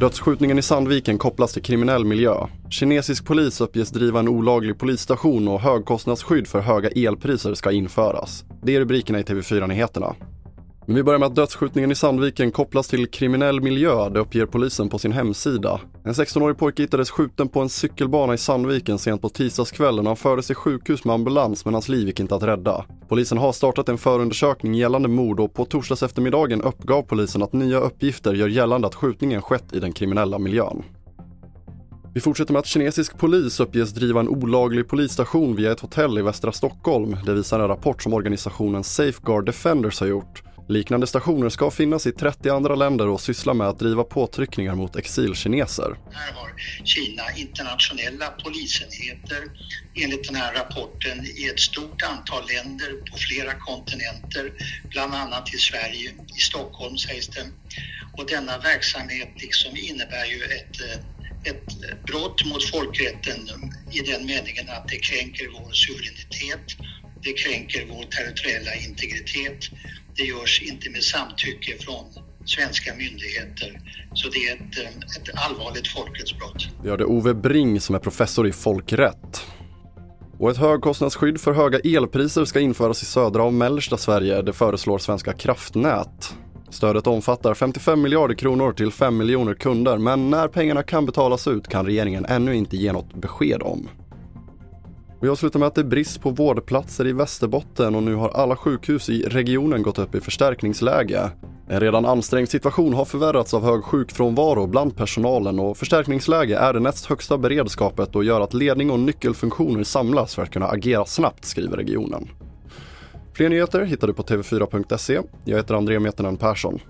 Dödsskjutningen i Sandviken kopplas till kriminell miljö. Kinesisk polis uppges driva en olaglig polisstation och högkostnadsskydd för höga elpriser ska införas. Det är rubrikerna i TV4-nyheterna. Men vi börjar med att dödsskjutningen i Sandviken kopplas till kriminell miljö, det uppger polisen på sin hemsida. En 16-årig pojke hittades skjuten på en cykelbana i Sandviken sent på tisdagskvällen och han fördes till sjukhus med ambulans men hans liv gick inte att rädda. Polisen har startat en förundersökning gällande mord och på torsdags eftermiddagen uppgav polisen att nya uppgifter gör gällande att skjutningen skett i den kriminella miljön. Vi fortsätter med att kinesisk polis uppges driva en olaglig polisstation via ett hotell i västra Stockholm. Det visar en rapport som organisationen Safeguard Defenders har gjort. Liknande stationer ska finnas i 30 andra länder och syssla med att driva påtryckningar mot exilkineser. Här har Kina internationella polisenheter enligt den här rapporten i ett stort antal länder på flera kontinenter, bland annat i Sverige, i Stockholm sägs det. Och denna verksamhet liksom innebär ju ett eh, ett brott mot folkrätten i den meningen att det kränker vår suveränitet, det kränker vår territoriella integritet det görs inte med samtycke från svenska myndigheter. Så det är ett, eh, ett allvarligt folkrättsbrott. Vi hörde Ove Bring som är professor i folkrätt. Och ett högkostnadsskydd för höga elpriser ska införas i södra och mellersta Sverige, det föreslår Svenska kraftnät. Stödet omfattar 55 miljarder kronor till 5 miljoner kunder men när pengarna kan betalas ut kan regeringen ännu inte ge något besked om. Vi avslutar med att det är brist på vårdplatser i Västerbotten och nu har alla sjukhus i regionen gått upp i förstärkningsläge. En redan ansträngd situation har förvärrats av hög sjukfrånvaro bland personalen och förstärkningsläge är det näst högsta beredskapet och gör att ledning och nyckelfunktioner samlas för att kunna agera snabbt, skriver regionen. Fler nyheter hittar du på tv4.se. Jag heter André Metenen Persson.